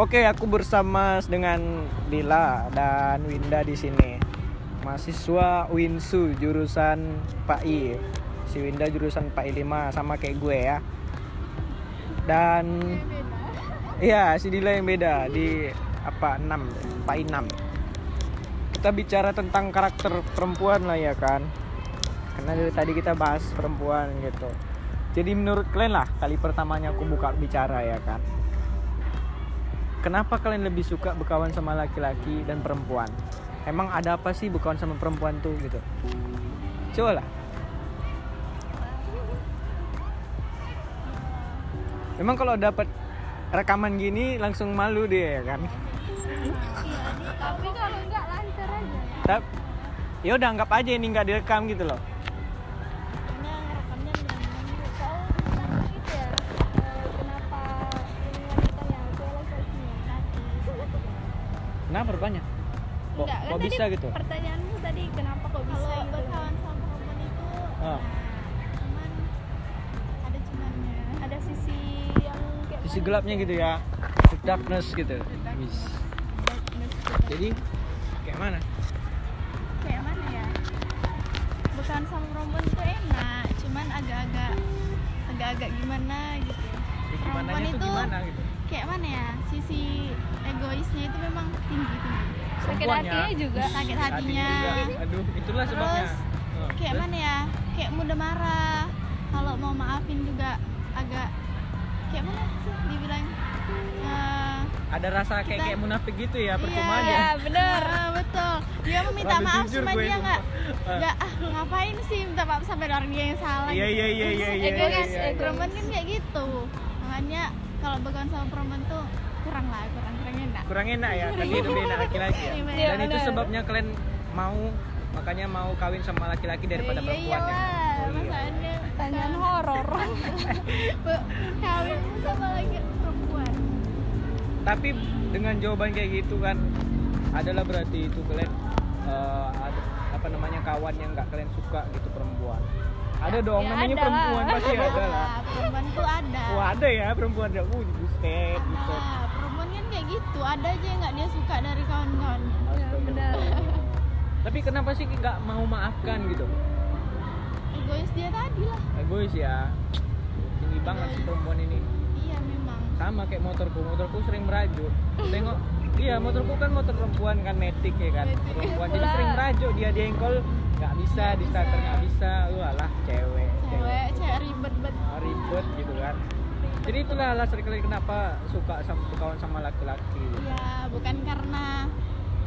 Oke, aku bersama dengan Dila dan Winda di sini. Mahasiswa Winsu jurusan PAI. Si Winda jurusan PAI 5 sama kayak gue ya. Dan Iya, si Dila yang beda di apa 6 deh, PAI 6. Kita bicara tentang karakter perempuan lah ya kan. Karena dari tadi kita bahas perempuan gitu. Jadi menurut kalian lah kali pertamanya aku buka bicara ya kan. Kenapa kalian lebih suka berkawan sama laki-laki dan perempuan? Emang ada apa sih berkawan sama perempuan tuh gitu? Coba lah. Emang kalau dapat rekaman gini langsung malu dia ya kan? tapi kalau enggak lancar aja ya udah anggap aja ini nggak direkam gitu loh. Kenapa banyak? Kok, Enggak, kan kok tadi bisa gitu? pertanyaanmu tadi kenapa kok bisa kalau gitu berkawan sama perempuan itu Ah. nah, cuman ada cumannya ada sisi yang kayak Sisi gelapnya gitu ya. The darkness gitu. darkness. Wis. darkness gitu. Jadi kayak mana? kayak mana ya berkawan sama perempuan itu enak cuman agak-agak agak-agak gimana gitu Ya, Perempuan tuh itu gimana gitu? Kayak mana ya sisi egoisnya itu memang tinggi tinggi sakit Perempuannya. hatinya juga sakit Hatinya juga. Aduh, itulah sebabnya. Terus, Oh, kayak terus? mana ya kayak mudah marah kalau mau maafin juga agak kayak mana sih dibilang Eh, Ada rasa kayak Kita- kayak munafik gitu ya, percuma iya, ya bener Ah, betul dia mau minta Terlalu maaf cuma dia sumpah. nggak Ah. nggak ah ngapain sih minta maaf sampai orang dia yang salah Iya gitu. iya iya iya iya. Egois, iya, iya. perempuan kan kayak gitu makanya kalau berkawan sama perempuan tuh kurang lah kurang kurang enak Kurang enak ya, tadi lebih enak laki-laki ya. Iya, Dan itu sebabnya kalian mau makanya mau kawin sama laki-laki daripada iya, perempuan ya. iyalah, Oh, iya. masalahnya tanyaan horor kawin sama laki perempuan Tapi dengan jawaban kayak gitu kan adalah berarti itu kalian ada apa namanya kawan yang nggak kalian suka gitu perempuan. Ada dong ya namanya ada perempuan lah. pasti ada lah. Nah, perempuan tuh ada Wah ada ya perempuan ada. Uh, buset, buset. ada perempuan kan kayak gitu ada aja yang nggak dia suka dari kawan-kawan ya bener Tapi kenapa sih nggak mau maafkan gitu? egois dia tadi lah Egois ya. Tinggi banget sih perempuan ini. iya memang Sama kayak motorku, motorku sering merajuk. Tengok, iya motorku kan motor perempuan kan metik ya kan, Matic. perempuan. Jadi sering merajuk dia dia engkol nggak bisa di starter bisa. nggak bisa. Lu alah cewek, cewek cewek ribet bet Ah, ribet gitu kan. Jadi itulah alasan kalian kenapa suka sama berkawan sama laki-laki. ya bukan karena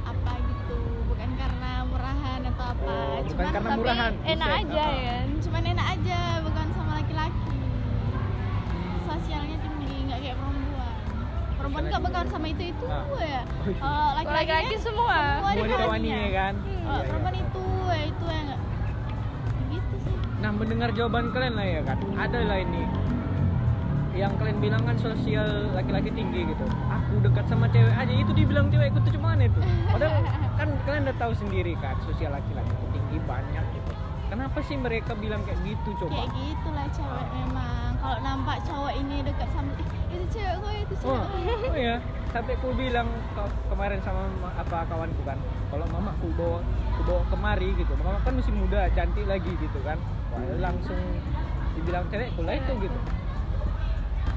apa gitu bukan karena murahan atau apa Oh, bukan cuman karena tapi murahan. enak Buset, aja ah. ya cuman enak aja bukan sama laki-laki sosialnya tinggi nggak kayak perempuan perempuan nggak bakal sama itu itu Ah. ya Oh, iya. kalau laki-laki semua semua Mau dikawani dikawaninya. ya kan? Oh, Iya, iya. perempuan itu ya itu ya nggak gitu sih Nah mendengar jawaban kalian lah ya kan, ada lah ini yang kalian bilang kan sosial laki-laki tinggi gitu. Aku dekat sama cewek aja itu dibilang cewek itu cuman itu. Padahal kan kalian udah tahu sendiri kan sosial laki-laki tinggi banyak gitu. Kenapa sih mereka bilang kayak gitu coba? kayak gitulah cewek memang kalau nampak cowok ini dekat sama "Ih, itu cewek gue itu cewek Oh, gue." oh ya, sampai ku bilang ke- kemarin sama ma- apa kawanku kan, kalau mama ku bawa bawa kemari gitu, mama kan masih muda, cantik lagi gitu kan, wah langsung dibilang cewek lah itu? gitu.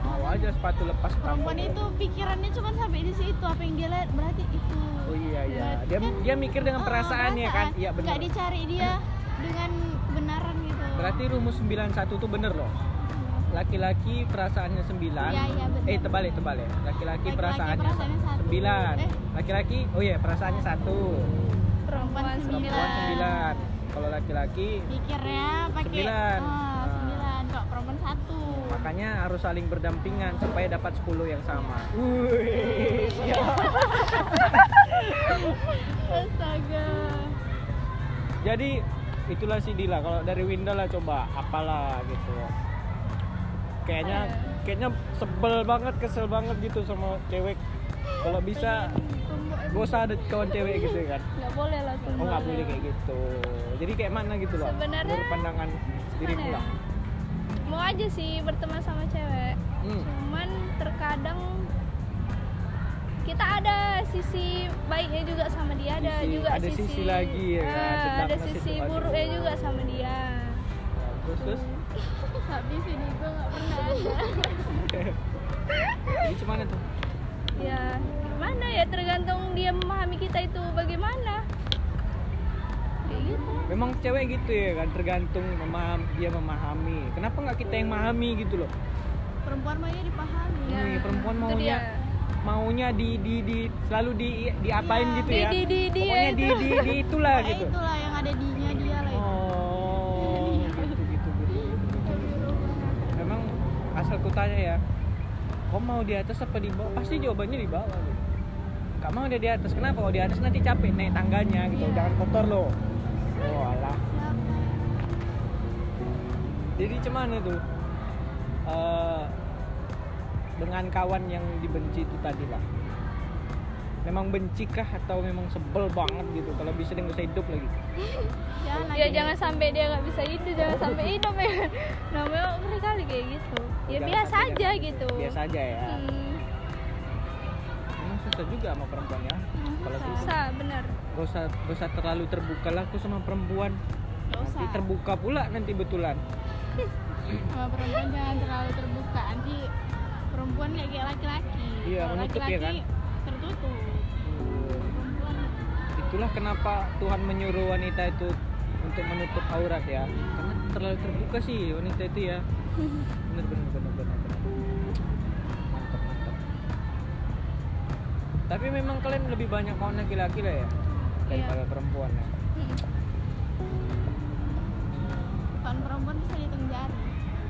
Mau aja sepatu lepas perempuan itu pikirannya cuma sampai di situ apa yang dia lihat berarti itu. Oh iya iya, Berarti dia kan, dia mikir dengan oh, perasaannya kan, iya benar. nggak dicari dia dengan kebenaran gitu. Berarti rumus 91 tuh bener loh. Laki-laki perasaannya 9 Iya, iya, bener. Eh terbalik terbalik Laki-laki perasaannya. 9 Eh. Laki-laki oh iya perasaannya satu perempuan Sembilan. 9 Kalau laki-laki pikirnya pakai Sembilan. oh, Ah. sembilan. Kalau perempuan satu. Makanya harus saling berdampingan Supaya dapat 10 yang sama. Wih, astaga. Jadi itulah si Dila. Kalau dari Winda lah coba Apalah gitu. Kayaknya Kayaknya sebel banget Kesel banget gitu sama cewek. Kalau bisa Gak usah ada kawan cewek gitu kan nggak boleh lah tuh Oh nggak boleh kayak gitu. Jadi kayak mana gitu loh? Sebenarnya- Menurut pandangan diri pula. ya? mau aja sih berteman sama cewek Hmm. cuman terkadang kita ada sisi baiknya juga sama dia ada Sisi- juga ada sisi lagi ya, Ah, tentang ada sisi buruknya juga sama dia terus terus Tapi sini gue nggak pernah ada. jadi cuman tuh ya gimana ya tergantung dia memahami kita itu bagaimana kayak gitu memang cewek gitu ya kan tergantung memaham dia memahami kenapa nggak kita yang memahami gitu loh Perempuan maunya dipahami. Iya, Nah, perempuan itu maunya dia. maunya di di di selalu di diapain Iya, gitu di- ya di- di- di- pokoknya di itu. di di itulah gitu itulah yang ada dinya dia lah itu. oh gitu gitu gitu, gitu. memang asal ku tanya ya kau mau di atas apa di bawah? Pasti jawabannya di bawah gitu. Gak mau dia di atas. Kenapa? Kalau di atas nanti capek naik tangganya gitu. Iya. jangan kotor loh oh alah. Jadi cuman itu eh, dengan kawan yang dibenci itu tadi lah memang bencikah atau memang sebel banget gitu kalau bisa dia nggak usah hidup lagi? Jangan ya lagi. jangan sampai dia nggak bisa hidup jangan sampai hidup ya. Namanya ngeri kali kayak gitu. Ya Jangan biasa aja gitu. Biasa aja ya. Hmm, memang susah juga sama perempuan ya kalau gitu susah. bener. Gak usah gak usah terlalu terbuka lah aku sama perempuan. Nanti terbuka pula nanti betulan. Sama perempuan jangan terlalu terbuka. Nanti perempuan kayak laki-laki. Iya, Kalau menutup ya laki-laki kan? Tertutup. Perempuan itulah kenapa Tuhan menyuruh wanita itu untuk menutup aurat ya. Karena terlalu terbuka sih wanita itu ya. Bener bener bener bener, bener. mantap mantap. Tapi memang kalian lebih banyak kawan laki-laki lah ya daripada perempuan ya. Kawan perempuan bisa dihitung jari.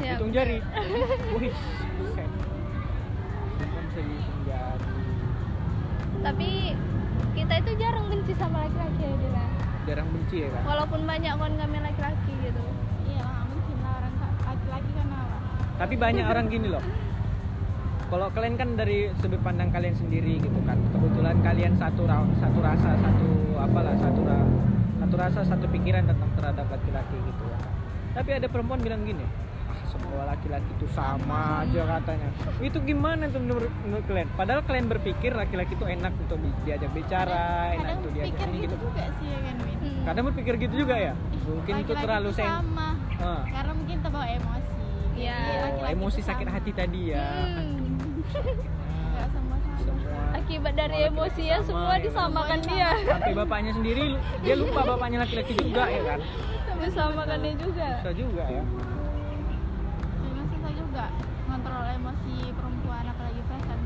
hitung jari? Wih tapi kita itu jarang benci sama laki-laki ya Dila jarang benci ya kan walaupun banyak kawan kami laki-laki gitu. Iya lah, mungkin lah orang laki-laki kan apa? tapi banyak orang gini loh. Kalau kalian kan dari sudut pandang kalian sendiri gitu kan. Kebetulan kalian satu ra- satu rasa satu apalah satu ra- satu rasa satu pikiran tentang terhadap laki-laki gitu ya tapi ada perempuan bilang gini ah semua laki-laki itu sama aja katanya itu gimana tuh menurut, menurut kalian padahal kalian berpikir laki-laki itu enak untuk di- diajak bicara enak Kadang untuk diajak ini gitu gitu juga sih ya kan Win. Hmm. kadang berpikir gitu juga ya mungkin itu Laki-laki terlalu tuh sen sama. Ah. Karena mungkin terbawa emosi. Iya. Jadi Oh, emosi sakit sama. hati tadi ya Hmm. Akibat dari Semua laki-laki emosi ya sama, semua ya kan? disamakan dia sampai bapaknya sendiri dia lupa bapaknya laki-laki juga ya kan disamakan dia juga bisa juga ya Memang susah juga ngontrol emosi perempuan apalagi perasaan.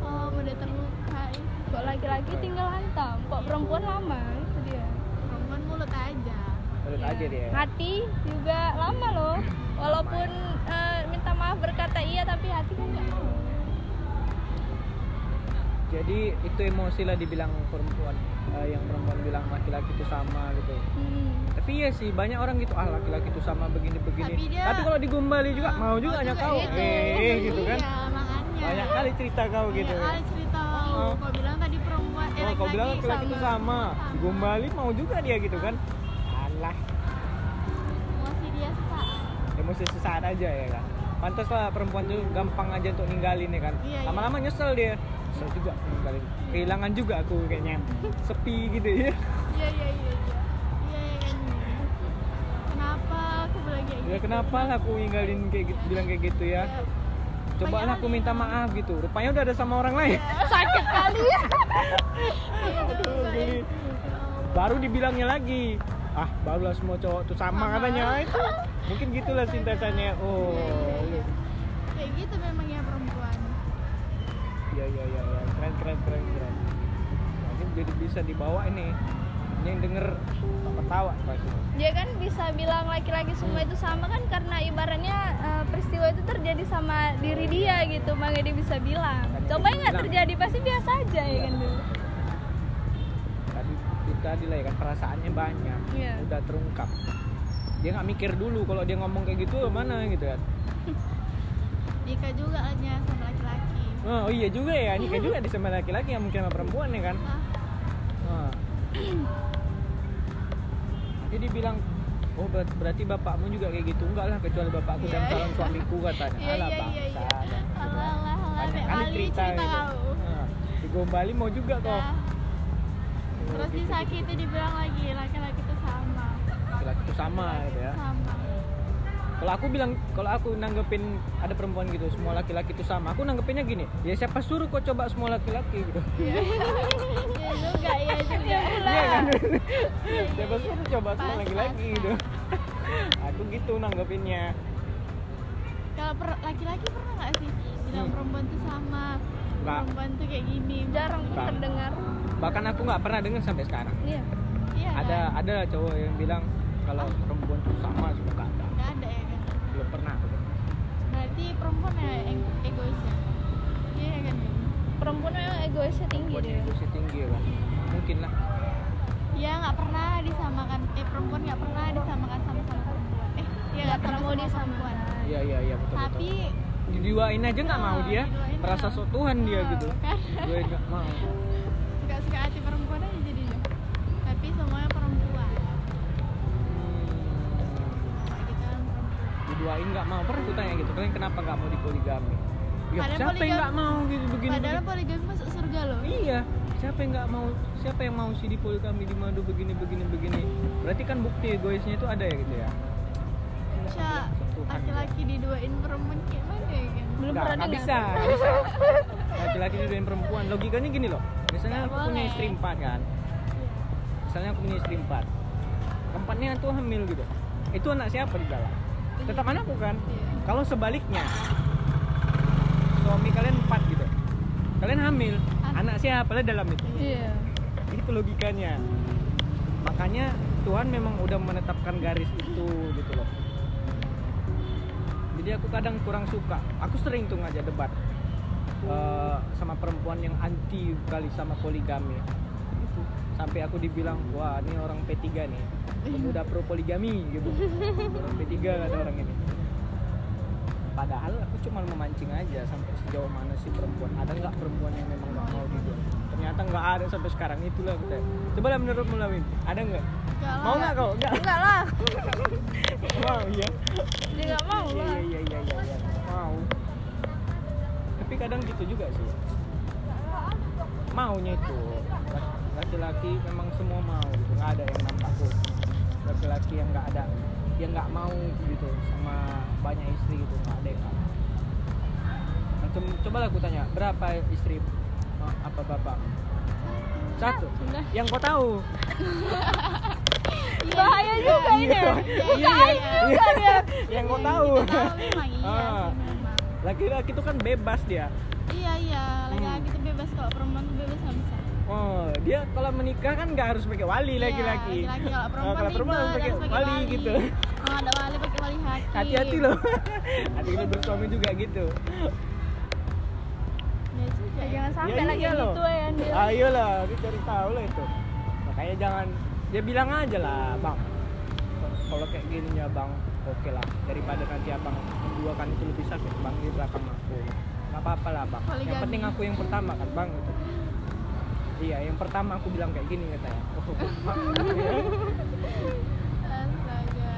Oh, udah terluka. ih. kok laki-laki tinggal hantam kok perempuan lama itu dia Perempuan mulut aja. menurut Ya. aja dia hati juga lama loh walaupun eh, minta maaf berkata iya tapi hati kan nggak mau jadi itu emosi lah dibilang perempuan Eh, yang perempuan bilang laki-laki itu sama gitu hmm. tapi iya sih banyak orang gitu ah laki-laki itu sama begini begini Tapi dia- tapi kalau digombali juga mau juga hanya kau gitu. eh gitu kan Iya, makanya. banyak kali cerita kau gitu. Banyak kali cerita Oh. kau bilang tadi perempuan eh, oh kau bilang laki-laki itu sama. digombali mau juga dia gitu kan? Alah. Emosi dia sesaat emosi sesaat aja ya kan pantas lah perempuan tuh gampang aja untuk ninggalin ya kan? Iya, iya. lama-lama nyesel dia. Nyesel juga ninggalin. Kehilangan juga aku kayaknya. Sepi gitu ya. Iya iya iya iya. Iya iya kan? Kenapa aku bilang kayak gitu? ya kenapa lah aku ninggalin kayak gitu bilang kayak gitu ya? Coba lah aku minta maaf gitu. Rupanya udah ada sama orang lain. Sakit kali. Ya Aduh, geli. baru dibilangnya lagi. Ah barulah semua cowok tuh sama katanya. Itu mungkin gitulah sintesannya. Oh. Kayak gitu memang ya perempuan. Iya iya iya ya. keren keren keren keren. Mungkin jadi bisa dibawa ini. Ini yang denger ketawa pasti. dia kan bisa bilang laki-laki semua itu sama kan karena ibaratnya eh, peristiwa itu terjadi sama diri dia gitu makanya dia bisa bilang Makanya coba nggak terjadi pasti biasa aja ya kan dulu Tadi tadi lah ya kan perasaannya banyak. Iya. Udah terungkap. Dia nggak mikir dulu kalau dia ngomong kayak gitu mana gitu kan. nikah juga hanya sama laki-laki Oh, oh iya juga ya, nikah juga di sama laki-laki yang mungkin sama perempuan ya kan. ah dibilang Oh ber- berarti bapakmu juga kayak gitu enggak lah kecuali bapakku dan Iya. calon suamiku katanya. Iya, Alah iya, iya, bangsa. iya. gitu kan. alah alah alah kali cerita, cerita gitu. Nah, gombali mau juga kok Nah, terus disakiti dibilang lagi laki-laki itu sama laki-laki itu sama gitu ya sama kalau aku bilang kalau aku nanggepin ada perempuan gitu semua laki-laki itu sama aku nanggepinnya gini ya siapa suruh kok coba semua laki-laki gitu Iya juga, iya juga pula. iya kan Iya, siapa iya. suruh coba semua laki-laki gitu aku gitu nanggepinnya Kalau per- laki-laki pernah nggak sih bilang Hmm. perempuan tuh sama, Nggak. perempuan tuh kayak gini? jarang Enggak. terdengar bahkan aku nggak pernah dengar sampai sekarang iya Iya ada kan? ada cowok yang bilang kalau perempuan itu sama cuma nggak ada Nggak ada ya kan? belum pernah aku dengar. Berarti perempuan ya yang egois ya? Iya kan? perempuan memang egoisnya tinggi perempuan dia itu sih tinggi kan mungkin lah Iya nggak pernah disamakan, eh perempuan nggak pernah disamakan sama-sama perempuan. Eh, iya nggak pernah mau disamakan. iya iya iya betul Tapi betul diduain aja nggak mau Oh, dia merasa sok Tuhan dia Oh, gitu kan? gue nggak mau diduain nggak mau. Pernah aku tanya gitu kalian kenapa nggak mau dipoligami ya, Padahal siapa yang poligami- nggak mau gitu begini, Padahal begini. poligami masuk surga loh. iya siapa yang nggak mau siapa yang mau sih dipoligami di madu begini begini begini. Berarti kan bukti egoisnya itu ada ya gitu ya? Cak, laki-laki diduain perempuan kayak mana ya kan? belum Nggak, pernah bisa bisa. Laki-laki diduain perempuan. Logikanya gini loh. Misalnya Nggak aku punya boleh. istri empat kan? Misalnya aku punya istri empat. Keempatnya itu hamil gitu. Itu anak siapa di dalam tetap anakku kan? Iya. kalau sebaliknya suami kalian empat gitu. Kalian hamil Anak. anak siapa? Lah dalam itu. Iya. Itu logikanya. Makanya Tuhan memang udah menetapkan garis itu gitu loh. Jadi aku kadang kurang suka. Aku sering tuh ngajak debat eh, sama perempuan yang anti kali sama poligami. Sampai aku dibilang wah ini orang P3 nih. Pemuda pro poligami gitu. Orang P3 kata orang ini. Padahal aku cuma memancing aja sampai sejauh mana sih perempuan. Ada nggak perempuan yang memang nggak mau dibuat? Ternyata nggak ada sampai sekarang. Itulah kita coba lah menurut Mulawin ada nggak? Nggak mau nggak kau? Nggak. Enggak lah. Mau ya dia nggak mau iya lah. Iya iya iya iya. mau. Tapi kadang gitu juga sih. Maunya itu laki-laki memang semua mau gitu nggak ada yang nampak tuh laki-laki yang nggak ada yang nggak mau gitu sama banyak istri gitu nggak ada yang mau. Nah, coba lah aku tanya berapa istri apa bapak? Satu. Sudah. yang kau tahu. Bahaya juga ini. Iya iya iya, iya. yang kau tahu Ah. laki-laki itu kan bebas dia. Iya iya, laki-laki tuh bebas kalau perempuan bebas nggak bisa. Oh, dia kalau menikah kan nggak harus pakai wali Iya, laki-laki. laki-laki. Kalau Oh, perempuan kalau perempuan harus pakai wali, wali. gitu. Oh, ada wali pakai wali hati. Hati-hati loh. Hati-hati bersuami juga gitu. Ya juga. Ya, jangan sampai Ya lagi iya loh. gitu ya Andil. Ayolah, kita cari tahu lah itu. Makanya jangan dia bilang aja lah, Bang. Kalau kayak gini ya, Bang, oke lah. Daripada nanti Abang menduakan itu lebih sakit, Bang di belakang aku. Gak apa-apa lah, Bang. Yang penting aku yang pertama kan, Bang. Gitu. Iya, yang pertama aku bilang kayak gini katanya. Oh. Astaga.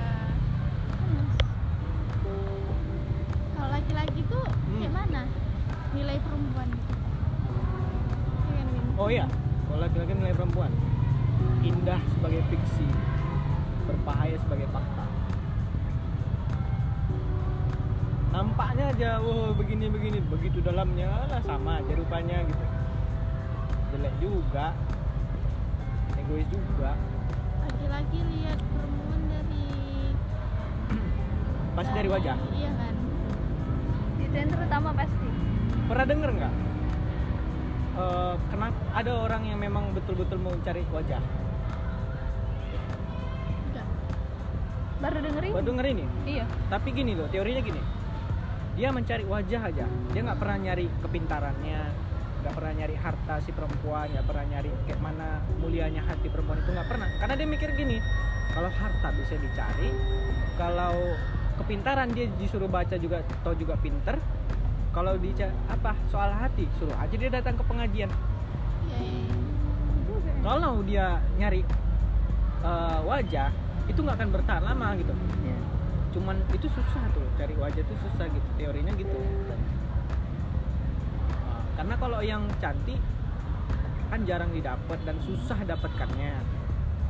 Kalau laki-laki tuh Hmm. kayak mana? Nilai perempuan. Iya kan? Oh iya, kalau laki-laki nilai perempuan indah sebagai fiksi, berbahaya sebagai fakta. Nampaknya aja, wah begini begini, begitu dalamnya lah sama aja rupanya gitu. Jelek juga, egois juga. Laki-laki lihat perempuan dari Pasti dari wajah. Iya kan? Itu yang terutama pasti. Pernah denger nggak? Eh, kenapa ada orang yang memang betul-betul mau cari wajah? Enggak. Baru dengerin? Baru denger ini. Iya. tapi gini loh teorinya gini dia mencari wajah aja dia nggak pernah nyari kepintarannya nggak pernah nyari harta si perempuan nggak pernah nyari kayak mana mulianya hati perempuan itu nggak pernah. Karena dia mikir gini kalau harta bisa dicari kalau kepintaran dia disuruh baca juga atau juga pinter kalau dica apa soal hati suruh aja dia datang ke pengajian. Kalau dia nyari eh, wajah itu nggak akan bertahan lama gitu. Iya. cuman itu susah tuh cari wajah itu susah gitu teorinya gitu karena kalau yang cantik kan jarang didapat dan susah dapatkannya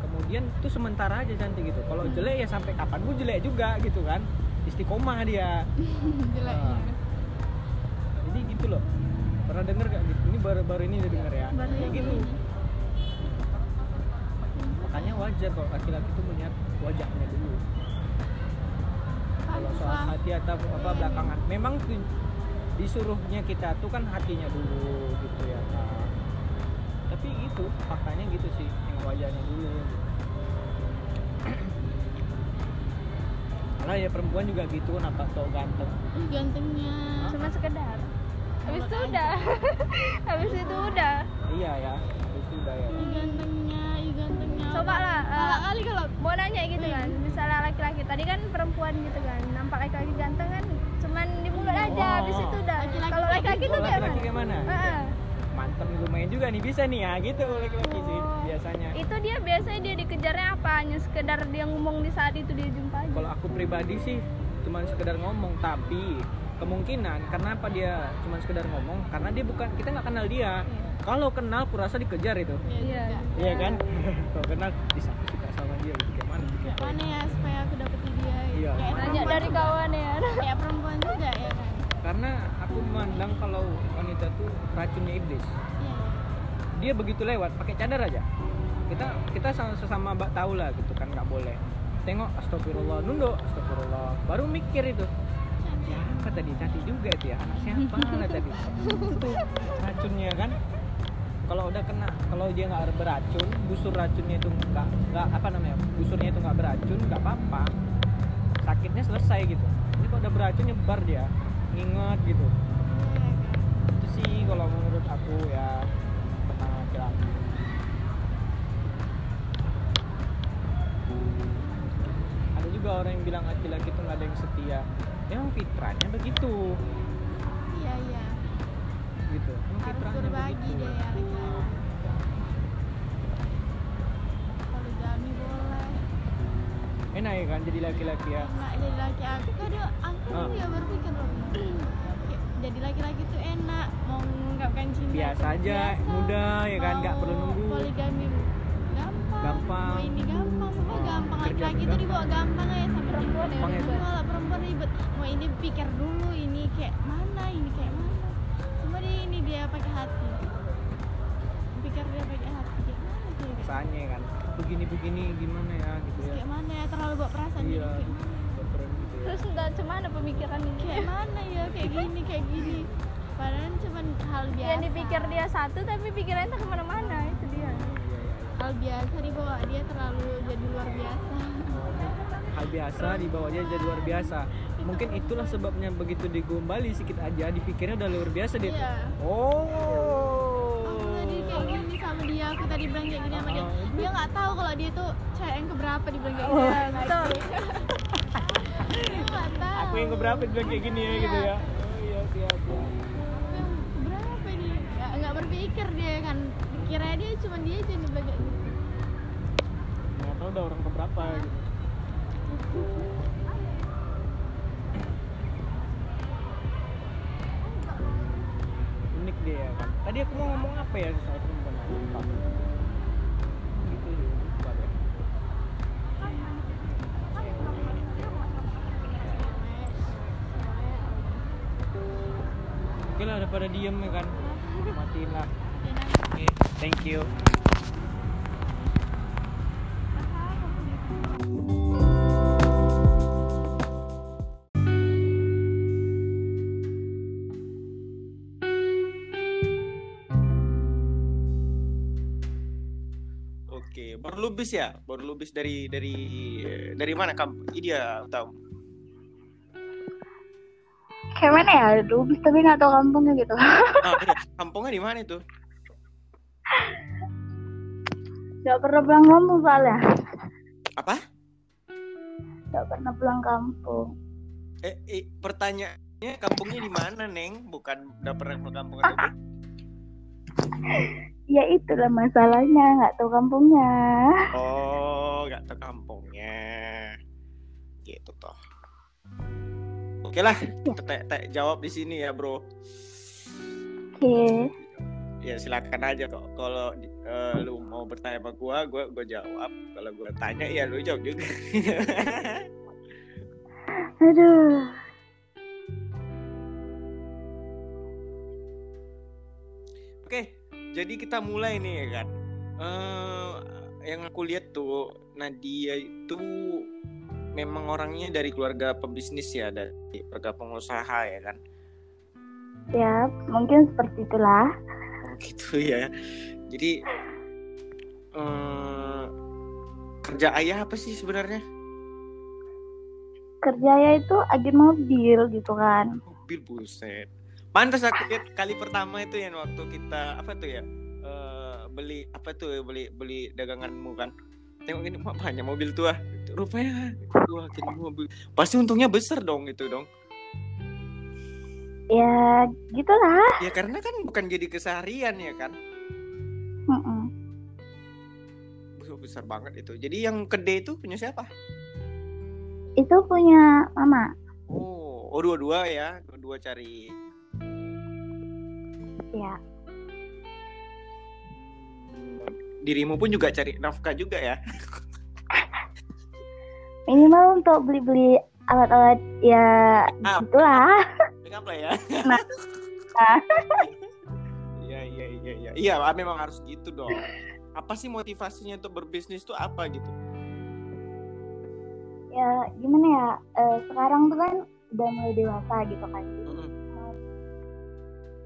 kemudian itu sementara aja cantik gitu. Kalau jelek ya sampai kapan gue jelek juga gitu kan. Istiqomah dia. Jelek Ah. jadi gitu loh. Pernah denger gak gitu? Ini baru baru ini udah denger ya. Baru kayak gitu. makanya wajar kalau laki-laki tuh melihat wajahnya dulu. Kalau soal hati atau apa belakangan. Memang disuruhnya kita tuh kan hatinya dulu gitu ya Kak. tapi itu faktanya gitu sih yang wajahnya dulu Malah ya perempuan juga gitu kenapa cowok ganteng. Gantengnya cuma sekedar. Habis itu udah. Habis itu udah. Iya ya itu sudah ya. Gantengnya gantengnya. Coba lah eh, kali kalau mau nanya gitu kan misalnya laki-laki tadi kan perempuan gitu kan nampak laki-laki ganteng kan cuman di mulut aja Oh. habis itu udah kalau laki-laki gitu. tuh kayak mana kayak mana Heeh. mantep lumayan juga nih bisa nih ya gitu laki-laki sih Oh. biasanya itu dia biasanya dia dikejarnya apa hanya sekedar dia ngomong di saat itu dia jumpa aja kalau aku pribadi sih cuma sekedar ngomong tapi kemungkinan kenapa dia cuma sekedar ngomong karena dia bukan kita nggak kenal dia kalau kenal kurasa dikejar itu Iya. iya kan kalau kenal bisa suka sama dia gitu kayak mana gitu. kayak mana ya supaya aku dapetin dia Iya. perempuan dari juga. kawan ya. Kayak perempuan juga ya kan? Karena aku memandang kalau wanita tuh racunnya iblis. Iya. Dia begitu lewat pakai cadar aja. Kita kita sama sesama mbak tahu lah gitu kan nggak boleh. Tengok astagfirullah nunduk. Astagfirullah. Baru mikir itu. Siapa tadi? Cantik juga itu ya. Anak siapa lah tadi? Itu racunnya kan. Kalau udah kena kalau dia nggak beracun busur racunnya itu nggak nggak apa namanya busurnya itu nggak beracun nggak apa-apa sakitnya selesai gitu. Ini kalau udah beracun nyebar dia. Nginget gitu. Itu sih kalau menurut aku ya tentang laki-laki. Ada juga orang yang bilang laki-laki itu nggak ada yang setia. Emang fitrahnya begitu. Iya iya. Gitu. Emang harus berbagi begitu. deh ya laki-laki ya kan jadi laki-laki ya? Jadi laki aku kadang aku Ah. ya berpikir loh kayak jadi laki-laki tuh enak mau mengungkapkan cinta Biasa tuh aja, mudah, ya kan? Nggak perlu nunggu. poligami gampang. Gampang. mau ini gampang semua gampang. Kerja laki-laki gampang. tuh dibawa gampang ya sama perempuan Gampang ya. malah perempuan ribet. Mau ini pikir dulu ini kayak mana ini kayak mana. Semua dia ini dia pakai hati. Pikir dia pakai hati. Kayak mana dia? Rasanya kan begini-begini gimana ya gitu ya. kayak mana ya? Terlalu bawa perasaan jadi iya kayak mana? keren gitu ya. Terus entah cuman pemikiran ini. Kayak mana ya? Kayak gini kayak gini. Padahal cuma hal biasa. yang dipikir dia satu tapi pikirannya tuh ke mana-mana itu dia. Iya, iya, iya. hal biasa dibawa dia terlalu jadi luar biasa. Hal biasa dibawa dia jadi luar biasa. Mungkin itulah sebabnya begitu digombali sedikit aja dipikirnya udah luar biasa dia. Iya. Oh. Aku tadi kayak gini sama dia aku tadi bilang kayak gini sama dia. Oh. dia nggak tahu kalau dia tuh cewek yang keberapa dibilang kayak Oh. gitu Iya, betul aku yang keberapa bilang kayak gini ya Iya. gitu ya. Oh iya siap Aku yang keberapa ini? Nggak nggak berpikir dia kan. Kira dia cuma dia aja bilang kayak gitu. Nggak tahu udah orang keberapa gitu. Unik dia ya kan. Tadi aku mau ngomong apa ya soal perempuan pada diem ya kan matiin lah oke thank you Oke, baru lubis ya? Baru lubis dari dari dari mana kamu? Dia tahu. Kayak mana ya Lubis tapi nggak tahu kampungnya gitu Ah, iya. Kampungnya di mana itu? nggak pernah pulang kampung soalnya Apa? nggak pernah pulang kampung Eh, eh pertanyaannya kampungnya di mana, Neng? Bukan udah pernah ke kampung ya itulah masalahnya nggak tahu kampungnya Oh, nggak tahu kampungnya. Gitu toh. Oke lah, kita te- te- jawab di sini ya, Bro. oke. Ya silakan aja kok. Kalau eh, lu mau bertanya sama gua gua gua jawab. Kalau gua tanya ya lu jawab juga. Aduh. oke jadi kita mulai nih ya kan? Eh, yang aku lihat tuh Nadia itu memang orangnya dari keluarga pebisnis ya dari keluarga pengusaha ya kan Ya, mungkin seperti itulah. Oh, gitu ya. Jadi eh, kerja ayah apa sih sebenarnya? Kerjanya itu agen mobil gitu kan. Mobil buset. Pantas aku lihat kali pertama itu yang waktu kita apa tuh ya? eh, beli apa tuh ya, beli beli daganganmu kan. Tengok ini "Wah, banyak mobil tua. Rupanya wah agen mobil. Pasti untungnya besar dong itu dong. Ya, gitulah. Ya karena kan bukan jadi keseharian ya kan. Mm-mm. Besar, besar banget itu. Jadi yang gede itu punya siapa? Itu punya mama. Oh, oh dua-dua ya, dua-dua cari Ya, dirimu pun juga cari nafkah juga ya. minimal untuk beli-beli alat-alat ya Ah, gitulah. pick up lah ya. Nah. Iya iya iya iya. Iya, memang harus gitu dong. Apa sih motivasinya untuk berbisnis tuh apa gitu? Ya, gimana ya? eh, sekarang tuh kan udah mulai dewasa gitu kan. Mm-mm.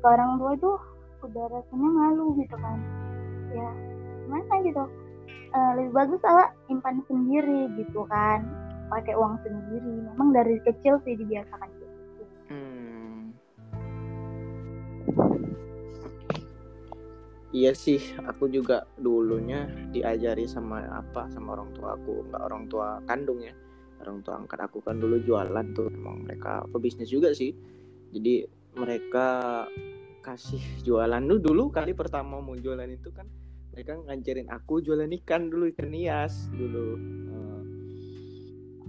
Ke orang tua tuh udah rasanya malu gitu kan. Ya, gimana gitu? Eh, lebih bagus lah simpan sendiri gitu kan. Pakai uang sendiri. Memang dari kecil sih dibiasakan gitu. Hmm. Iya sih, aku juga dulunya diajari sama apa sama orang tua aku, nggak orang tua kandung ya. Orang tua angkat aku kan dulu jualan tuh, emang mereka pebisnis juga sih. Jadi mereka kasih jualan dulu dulu kali pertama mau jualan itu kan mereka ngajarin aku jualan ikan dulu ikan hias dulu. Eh,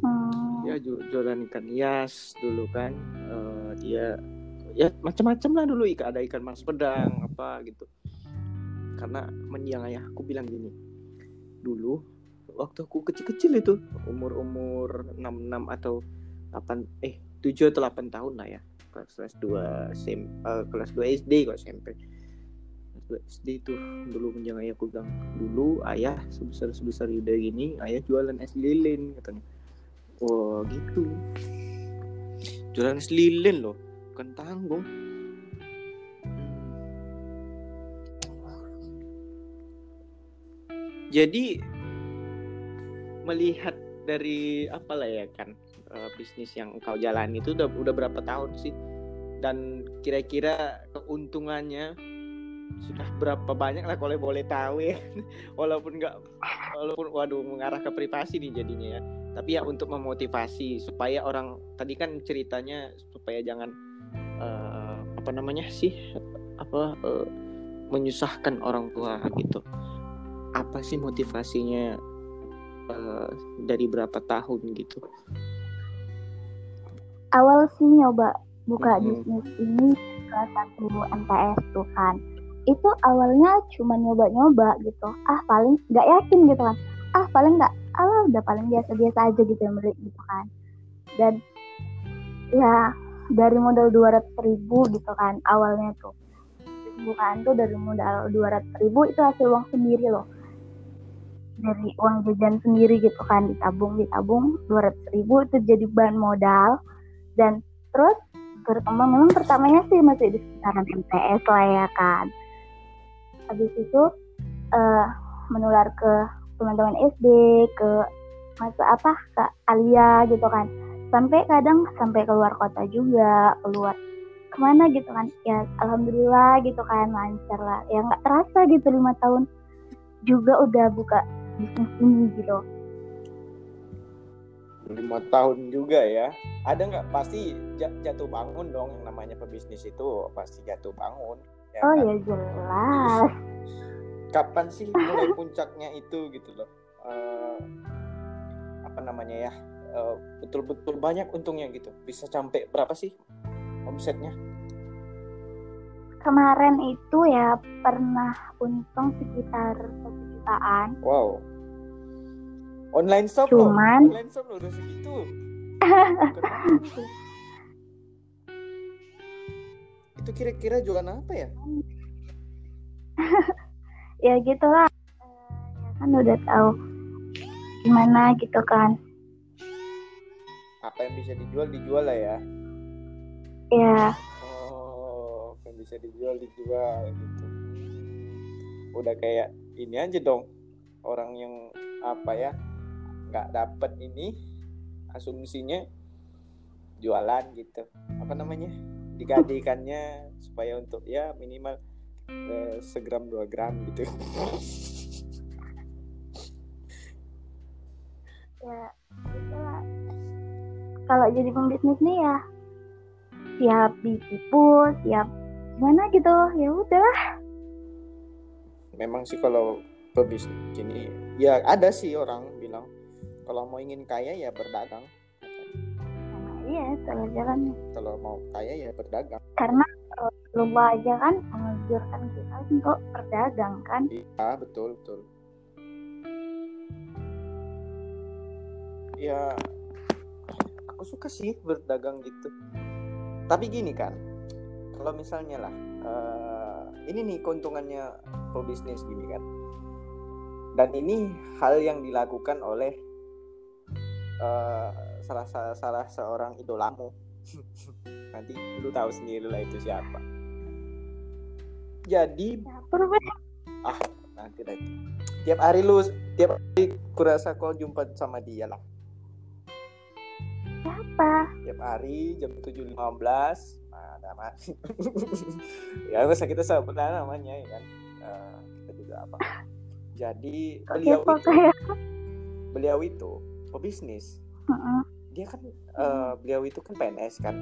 Hmm, ya ju- jualan ikan hias dulu kan. Eh, dia ya macam-macam lah dulu ikan ada ikan mas pedang apa gitu. Karena mendiang ayahku bilang gini dulu waktu aku kecil-kecil itu umur-umur 66 atau 8 eh 7 atau 8 tahun lah ya. Kelas kelas 2 SM, eh, kelas 2 SD kok SMP kelas 2 SD itu dulu mendiang ayahku bilang dulu ayah sebesar sebesar udah gini ayah jualan es lilin katanya. Wah gitu. Jualan es lilin loh Bukan tanggung. Jadi Melihat dari apa lah ya kan eh, Bisnis yang kau jalani itu udah, udah berapa tahun sih? Dan kira-kira keuntungannya sudah berapa banyak lah kalau boleh tahu ya. Walaupun nggak walaupun waduh mengarah ke privasi nih jadinya ya. Tapi ya untuk memotivasi supaya orang tadi kan ceritanya supaya jangan eh, apa namanya sih apa eh, menyusahkan orang tua gitu. Apa sih motivasinya eh, dari berapa tahun gitu? Awal sih nyoba buka Mhm. bisnis ini kelas satu MTS tuh kan itu awalnya cuma nyoba-nyoba gitu. Ah paling nggak yakin gitu kan. Ah paling nggak ah udah paling biasa-biasa aja gitu yang beli gitu kan. Dan ya dari modal 200 ribu gitu kan awalnya tuh. Bukan tuh dari modal 200 ribu itu hasil uang sendiri loh. Dari uang jajan sendiri gitu kan ditabung ditabung 200 ribu itu jadi bahan modal. Dan terus berkembang memang pertamanya sih masih di sekitaran MTS lah ya kan habis itu eh, menular ke teman-teman SD ke masa apa ke Alia gitu kan. Sampai kadang sampai keluar kota juga keluar ke mana gitu kan. Ya alhamdulillah gitu kan lancar lah. Ya nggak terasa gitu lima tahun juga udah buka bisnis ini gitu. Lima tahun juga ya. Ada nggak? Pasti ja- jatuh bangun dong yang namanya pebisnis itu. Pasti jatuh bangun ya oh kan? ya jelas kapan sih mulai puncaknya itu gitu loh Eh, apa namanya ya eh, betul-betul banyak untungnya gitu bisa sampai berapa sih omsetnya kemarin itu ya pernah untung sekitar satu jutaan Wow. Online shop loh. Cuman- Online shop loh udah segitu. Itu kira-kira jualan apa ya? ya gitulah Eh, ya kan udah tahu gimana gitu kan Apa yang bisa dijual dijual lah ya. ya Oh, yang bisa dijual dijual gitu. Udah kayak ini aja dong. Orang yang apa ya nggak dapet ini asumsinya jualan gitu. Apa namanya? Digadekannya supaya untuk ya minimal eh, segram dua gram gitu. ya gitulah kalau jadi pembisnis nih ya siap ditipu siap gimana gitu ya udah Memang sih kalau pebisnis ini ya ada sih orang bilang kalau mau ingin kaya ya berdagang. Iya kalau jalan Kalau mau kaya ya berdagang. karena Rasulullah aja kan menganjurkan kita untuk berdagang kan Iya betul betul. Ya aku suka sih berdagang gitu. Tapi gini kan, kalau misalnya lah, eh, ini nih keuntungannya pebisnis gini kan. Dan ini hal yang dilakukan oleh eh, salah salah salah seorang idolamu. Nanti lu tahu sendiri lah itu siapa. Jadi dapur gue nanti itu. tiap hari lu tiap hari kurasa kau jumpa sama dia lah apa tiap hari jam 7.15 nah, ada mas ya masa kita lah namanya ya kan Eh, kita juga apa jadi beliau itu beliau itu pebisnis. Heeh, dia kan eh, beliau itu kan PNS kan?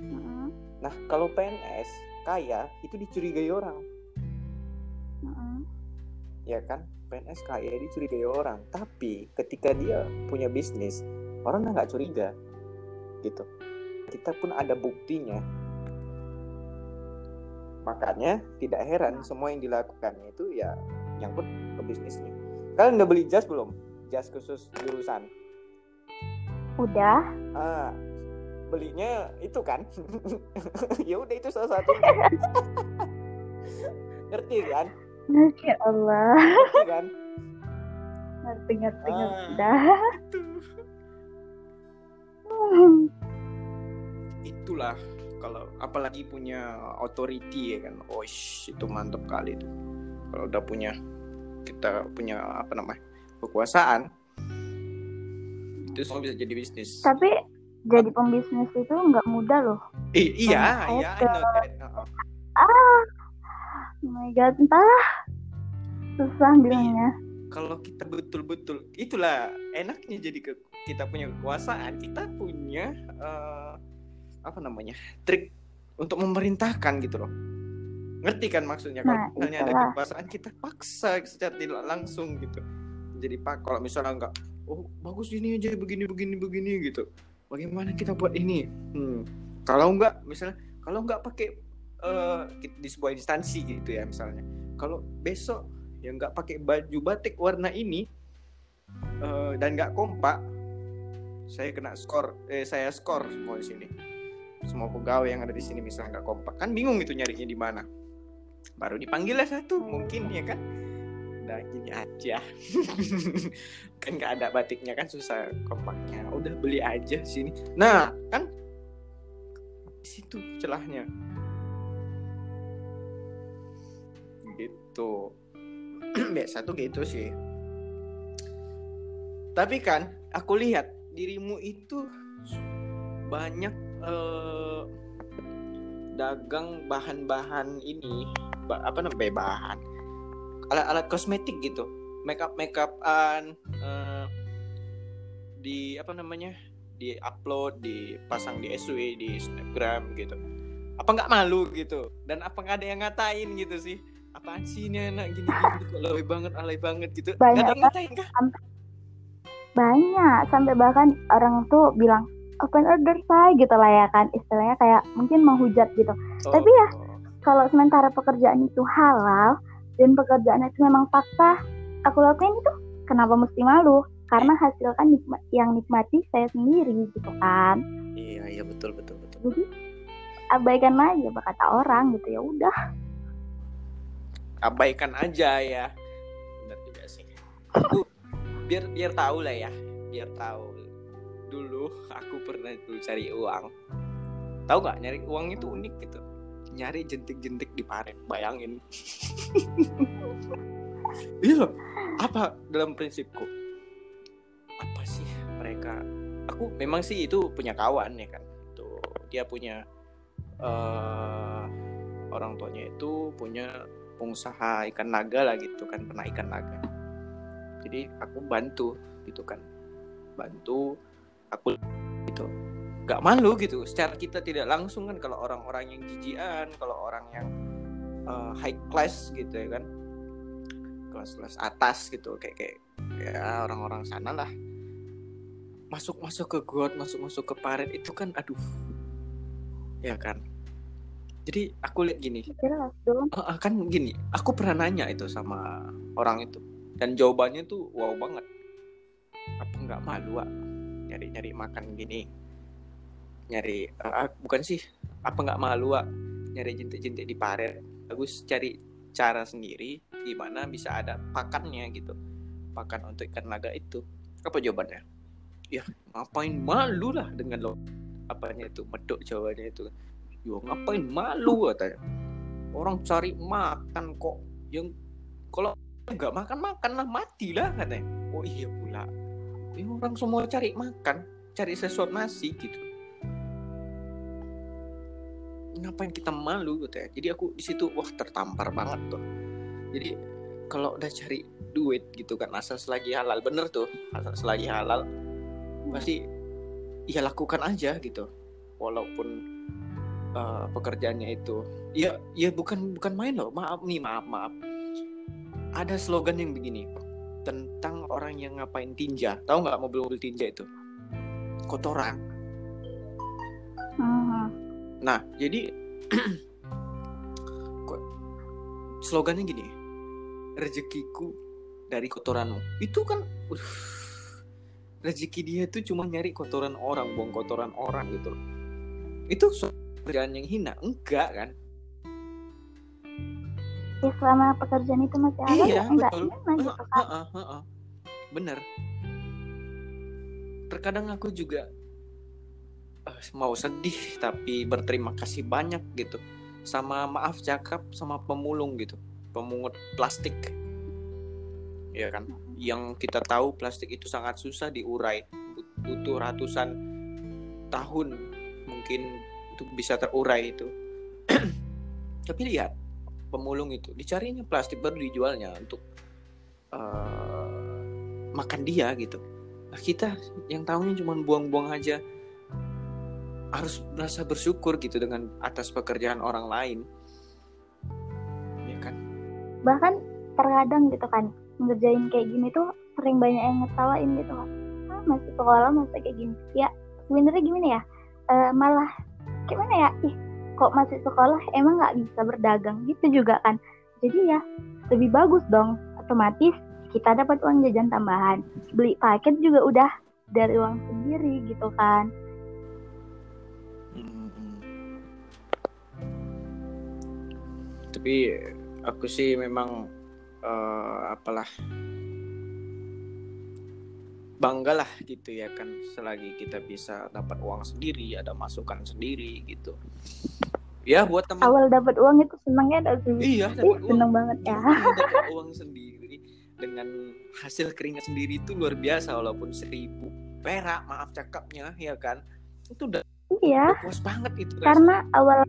Heeh, nah kalau PNS kaya itu dicurigai orang. Heeh. ya kan? PNS kaya dicurigai orang. Tapi ketika dia punya bisnis orang udah nggak curiga gitu. Kita pun ada buktinya. Makanya tidak heran semua yang dilakukannya itu ya nyangkut ke bisnisnya kalian udah beli jas belum jas khusus jurusan. Udah. Ah belinya itu kan. Ya udah itu salah satu. Ngerti kan? Masya Allah. Ngerti kan? Ngerti ngerti Ah. ngerti. Dah. itulah kalau apalagi punya authority ya kan. Oh itu mantep kali itu. Kalau udah punya kita punya apa namanya kekuasaan itu semua bisa jadi bisnis. Tapi jadi pembisnis itu nggak mudah loh. I- iya Oh, iya I know that. Uh-uh. ah oh my god entah susah bilangnya. kalau kita betul-betul itulah enaknya jadi ke kita punya kekuasaan kita punya eh, apa namanya trik untuk memerintahkan gitu loh. Ngerti kan maksudnya? Kalau Nah, misalnya ada kekuasaan kita paksa secara tidak langsung gitu jadi pak kalau misalnya enggak oh bagus ini aja begini begini begini gitu. Bagaimana kita buat ini? Hmm. kalau enggak misalnya kalau enggak pakai eh, di sebuah instansi gitu ya misalnya. Kalau besok yang nggak pakai baju batik warna ini eh, dan nggak kompak saya kena skor eh saya skor semua di sini. Semua pegawai yang ada di sini misalnya nggak kompak. Kan bingung itu nyarinya di mana. Baru dipanggil lah satu mungkin ya kan udah gini aja. Kan nggak ada batiknya kan susah kompaknya. Udah beli aja sini. Nah kan di situ celahnya. Gitu. Biasa tuh gitu sih. Tapi kan aku lihat dirimu itu banyak eh, dagang bahan-bahan ini. Apa namanya? Bahan alat-alat kosmetik gitu. Makeup makeupan eh, di apa namanya di upload dipasang di SW di Instagram gitu. Apa nggak malu gitu? Dan apa nggak ada yang ngatain gitu sih? Apaan sih ini anak gini gini kok alay banget alay banget gitu. Banyak ada yang ngatain kah? Banyak. Sampai bahkan orang tuh bilang open order say gitu lah ya kan. Istilahnya kayak mungkin menghujat gitu. Tapi ya, kalau sementara pekerjaan itu halal dan pekerjaan itu memang fakta aku lakuin itu. Kenapa mesti malu? Karena hasil kan nikma- yang nikmati saya sendiri gitu kan. Iya iya betul betul betul. Jadi abaikan aja apa kata orang gitu ya udah. Abaikan aja ya. Benar juga sih. Aku biar biar tahu lah ya. Biar tahu. Dulu aku pernah itu cari uang. Tahu nggak? Nyari uang itu unik gitu nyari jentik-jentik di paret bayangin. Iya loh. Apa dalam prinsipku? Apa sih mereka? Aku memang sih itu punya kawan ya kan. Itu dia punya eh orang tuanya itu punya pengusaha ikan naga lah gitu kan pernah ikan naga. Jadi aku bantu gitu kan. Bantu aku gitu nggak malu gitu. Secara kita tidak langsung kan kalau orang-orang yang jijian kalau orang yang eh, high class gitu ya kan. Kelas-kelas atas gitu kayak kayak ya orang-orang sana lah. Masuk masuk ke got masuk masuk ke paret itu kan aduh. Ya kan? Jadi aku lihat gini. Eh, kan gini, aku pernah nanya itu sama orang itu. Dan jawabannya tuh wow banget. Apa nggak malu ah nyari-nyari makan gini? Nyari ah, bukan sih? Apa nggak malu ah nyari jentik-jentik di paret? Bagus cari cara sendiri gimana bisa ada pakannya gitu. Pakan untuk ikan naga itu. Apa jawabannya? Ya ngapain malu lah dengan lo apanya itu medok jawabannya itu. Yo ngapain malu katanya orang cari makan kok yang kalau nggak makan makan lah mati lah katanya oh iya pula ini orang semua cari makan cari sesuatu nasi gitu ngapain kita malu gitu ya? Jadi aku di situ wah tertampar banget tuh. Jadi kalau udah cari duit gitu kan asal selagi halal bener tuh asal selagi halal pasti ya lakukan aja gitu. Walaupun eh, pekerjaannya itu ya ya bukan bukan main loh maaf nih maaf maaf. Ada slogan yang begini tentang orang yang ngapain tinja. Tahu nggak mobil-mobil tinja itu? Kotoran. Hmm. Nah jadi kok slogannya gini rezekiku dari kotoranmu itu kan uh, rezeki dia itu cuma nyari kotoran orang buang kotoran orang gitu loh. itu so- kerjaan yang hina enggak kan ya selama pekerjaan itu masih halal Iya, ya enggak betul. gimana gitu kan Heeh, heeh. Bener. Terkadang aku juga mau sedih tapi berterima kasih banyak gitu sama maaf cakap sama pemulung gitu, pemungut plastik. Ya kan? Yang kita tahu plastik itu sangat susah diurai, But- butuh ratusan tahun mungkin untuk bisa terurai itu. tapi lihat pemulung itu dicarinya plastik baru dijualnya untuk eh, makan dia gitu. Nah kita yang tahunya cuma buang-buang aja harus merasa bersyukur gitu dengan atas pekerjaan orang lain. Ya kan? bahkan terkadang gitu kan ngerjain kayak gini tuh sering banyak yang ngetawain gitu kan. Ah, masih sekolah masih kayak gini. Ya sebenarnya gimana ya? Eh, malah gimana ya? Ih kok masih sekolah emang nggak bisa berdagang? Gitu juga kan. Jadi ya lebih bagus dong. Otomatis kita dapat uang jajan tambahan. Beli paket juga udah dari uang sendiri gitu kan Tapi aku sih memang eh, apalah bangga lah gitu ya kan selagi kita bisa dapat uang sendiri ada masukan sendiri gitu. Ya buat teman awal dapat uang itu senangnya ada sih. Iya dapat uang. seneng banget ya. Iya, dapat uang sendiri. Dengan hasil keringat sendiri itu luar biasa walaupun seribu perak maaf cakapnya ya kan. Itu udah iya. puas banget itu rasanya. karena awal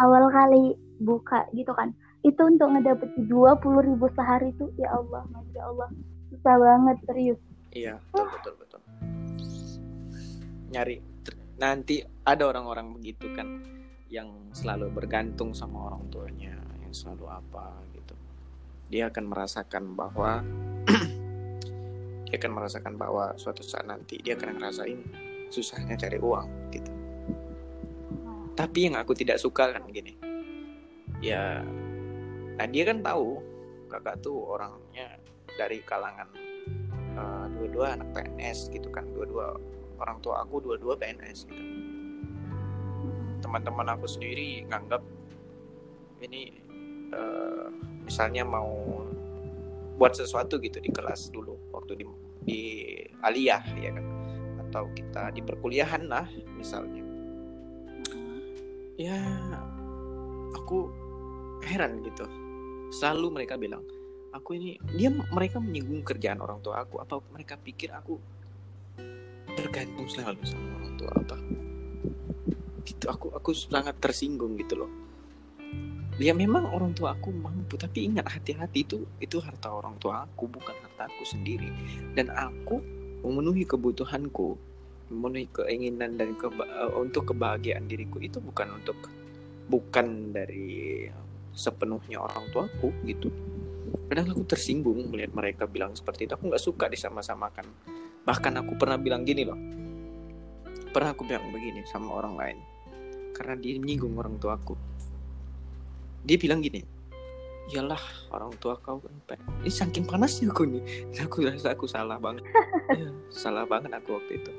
awal kali buka gitu kan. Itu untuk ngedapetin dua puluh ribu sehari tuh ya Allah masya Allah. Susah banget serius. Iya betul betul betul. Nyari nanti ada orang-orang begitu kan yang selalu bergantung sama orang tuanya yang selalu apa gitu. Dia akan merasakan bahwa dia akan merasakan bahwa suatu saat nanti dia akan ngerasain susahnya cari uang gitu. Tapi yang aku tidak suka kan gini ya nah dia kan tahu kakak tuh orangnya dari kalangan eh, dua-dua anak PNS gitu kan dua-dua orang tua aku dua-dua PNS gitu. Teman-teman aku sendiri nganggap ini eh, misalnya mau buat sesuatu gitu di kelas dulu waktu di di aliyah ya kan? Atau kita di perkuliahan lah misalnya. Ya aku heran gitu. Selalu mereka bilang aku ini dia mereka menyinggung kerjaan orang tua aku. Apa mereka pikir aku tergantung selalu sama orang tua apa? Gitu aku aku sangat tersinggung gitu loh. Ya memang orang tua aku mampu tapi ingat hati-hati itu itu harta orang tua aku bukan harta aku sendiri. Dan aku memenuhi kebutuhanku memenuhi keinginan dan keba- eh, untuk kebahagiaan diriku itu bukan untuk bukan dari sepenuhnya orang tuaku gitu. Kadang aku tersinggung melihat mereka bilang seperti itu. Aku nggak suka disama-samakan. Bahkan aku pernah bilang gini loh. Pernah aku bilang begini sama orang lain. Karena dia menyinggung orang tuaku. Dia bilang gini iyalah orang tua kau kan Pak." ini saking panasnya aku nih aku rasa aku salah banget. Iya, salah banget aku waktu itu.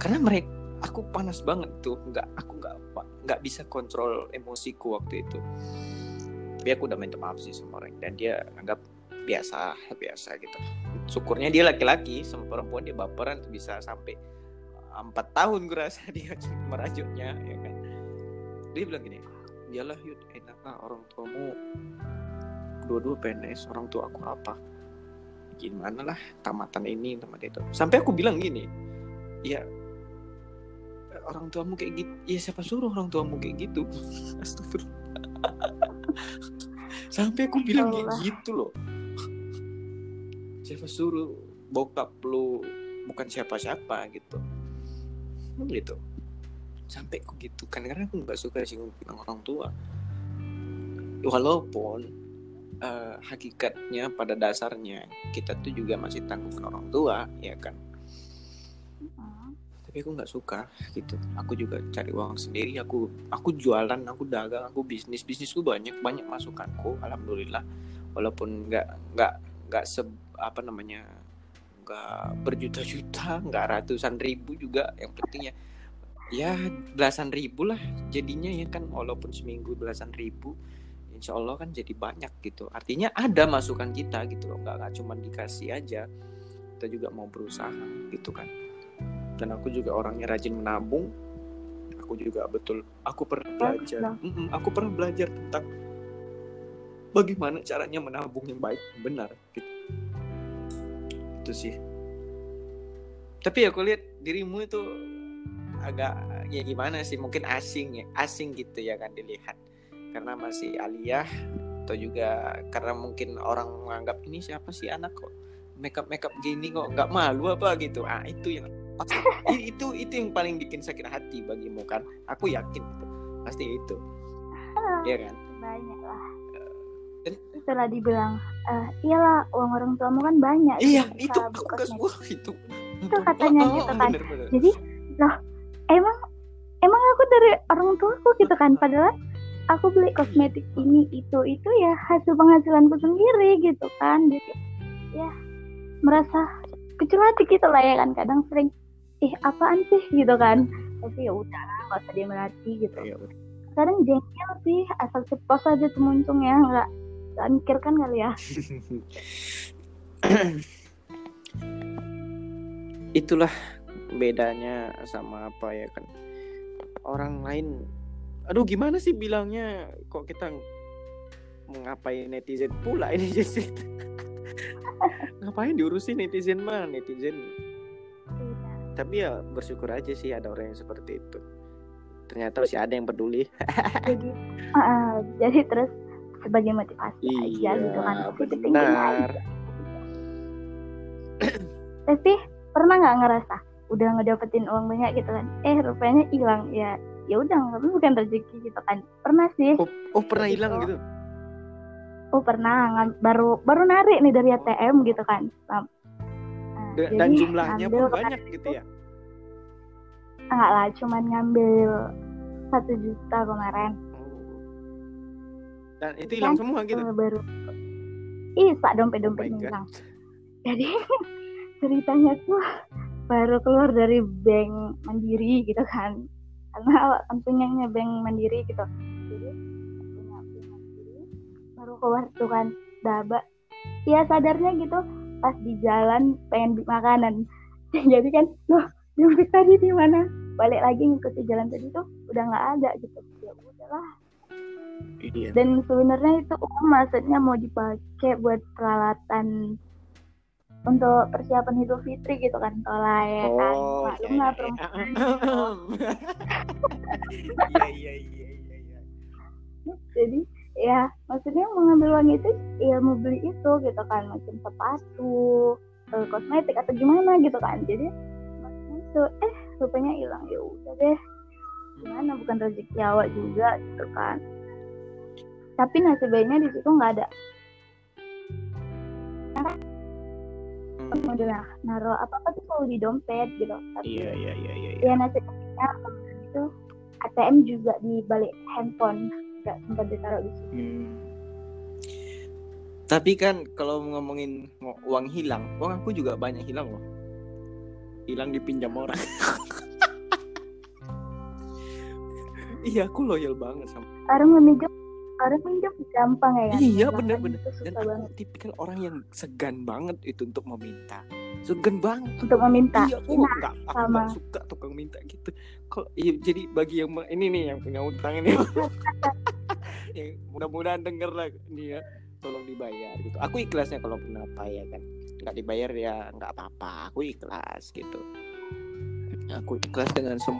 Karena mereka aku panas banget tuh. Nggak aku nggak nggak bisa kontrol emosiku waktu itu tapi aku udah minta maaf sih sama orang. Dan dia anggap biasa biasa gitu. Syukurnya dia laki-laki sama perempuan dia baperan tuh bisa sampai empat tahun gue rasa dia merajutnya ya kan? Dia bilang gini iyalah yud enak lah orang tuamu dua-dua PNS orang tua aku apa? Gimana lah tamatan ini tamatan itu sampai aku bilang gini ya orang tuamu kayak gitu ya siapa suruh orang tuamu kayak gitu? Astagfirullah sampai aku bilang kayak gitu loh. Siapa suruh bokap lu bukan siapa-siapa gitu? Gitu? Sampai aku gitu. Kan karena aku nggak suka sih bilang orang tua. Walaupun eh, hakikatnya pada dasarnya kita tuh juga masih tanggungan orang tua ya kan tapi aku nggak suka gitu. Aku juga cari uang sendiri aku aku jualan aku dagang aku bisnis. Bisnisku banyak banyak masukanku alhamdulillah. Walaupun nggak nggak nggak se apa namanya nggak berjuta-juta nggak ratusan ribu juga yang pentingnya ya belasan ribu lah jadinya ya kan. Walaupun seminggu belasan ribu insya Allah kan jadi banyak gitu. Artinya ada masukan kita gitu loh. Nggak cuma dikasih aja kita juga mau berusaha gitu kan dan aku juga orangnya rajin menabung. Aku juga betul aku pernah Bagus belajar. Mm-mm, aku pernah belajar tentang bagaimana caranya menabung yang baik yang benar gitu. Itu sih. Tapi aku lihat dirimu itu agak ya gimana sih mungkin asing ya asing gitu ya kan dilihat. Karena masih aliyah atau juga karena mungkin orang menganggap ini siapa sih anak kok? Makeup makeup gini kok nggak malu apa? Gitu. Ah itu yang pasti itu itu yang paling bikin sakit hati bagimu kan? Aku yakin itu. Pasti itu. Ya kan? banyak lah Dan- setelah dibilang eh iyalah uang orang tuamu kan banyak. Iya bisa itu aku kosmetik." gak wah itu. Itu katanya Oh, oh, gitu kan. bener, bener. jadi loh emang emang aku dari orang tuaku gitu kan? Padahal aku beli kosmetik ini itu itu ya hasil penghasilanku sendiri gitu kan? Jadi ya merasa kecil hati gitu lah ya kan? Kadang sering ih apaan sih? gitu kan. Tapi ya udah nggak usah dia merhati gitu. Iya, bener. kadang jengkel sih asal ceplos aja tuh muncung ya nggak nggak mikirkan kali ya. Itulah bedanya sama apa ya kan. Orang lain aduh gimana sih bilangnya? Kok kita mengapain netizen pula ini? Ngapain diurusin netizen mah? Netizen tapi ya bersyukur aja sih ada orang yang seperti itu. Ternyata masih ada yang peduli. jadi ah, jadi terus sebagai motivasi aja iya gitu kan aja. benar. Tapi pernah nggak ngerasa udah ngedapetin uang banyak gitu kan? Eh rupanya hilang ya ya udah tapi bukan rezeki gitu kan. Pernah sih. Oh, oh pernah hilang tuh- gitu? Oh pernah baru baru narik nih dari ATM gitu kan. Nah, Da- jadi dan jumlahnya pun banyak gitu ya? Enggak lah cuman ngambil satu juta kemarin. Dan itu hilang semua gitu? Eh, baru ih pak dompet Oh dompetnya God. hilang jadi ceritanya tuh baru keluar dari bank mandiri gitu kan. Karena kan punyanya bank mandiri gitu. Jadi punya bank mandiri baru keluar tuh kan daba. Ya sadarnya gitu pas di jalan pengen beli makanan. Jadi kan loh dompet tadi di mana? Balik lagi ngikuti jalan tadi tuh udah nggak ada gitu. Ya udahlah. Iya. Dan sebenarnya itu uang maksudnya mau dipakai buat peralatan untuk persiapan Idul Fitri gitu kan tolak ya kan oh maklum iya, lah iya, perempuan iya iya iya iya iya. Jadi ya maksudnya mengambil uang itu ya mau beli itu gitu kan macam sepatu eh, kosmetik atau gimana gitu kan. Jadi maksudnya itu eh rupanya hilang. Ya udah deh. Gimana? Bukan rezeki awak juga gitu kan. Tapi nasib baiknya di situ nggak ada. Hmm, udah naruh apa apa tuh selalu di dompet gitu. Tapi iya iya iya iya iya. ya nasib baiknya itu ATM juga di balik handphone nggak sempat ditaruh di situ Hmm. Tapi kan kalau ngomongin ngo- uang hilang, uang aku juga banyak hilang loh. Hilang dipinjam orang. iya, aku loyal banget sama. orang meminjam orang minjam gampang ya kan Iya, susah Dan aku banget tipikal orang yang segan banget itu untuk meminta. Segan banget. untuk meminta Iya, aku Nah, nggak, aku sama. nggak suka tukang minta gitu. Kalau iya, jadi bagi yang ini nih yang punya utang ini, ya, mudah-mudahan denger lah ini ya, tolong dibayar gitu. Aku ikhlasnya kalau kenapa ya kan, nggak dibayar ya nggak apa-apa. Aku ikhlas gitu. Aku ikhlas dengan sem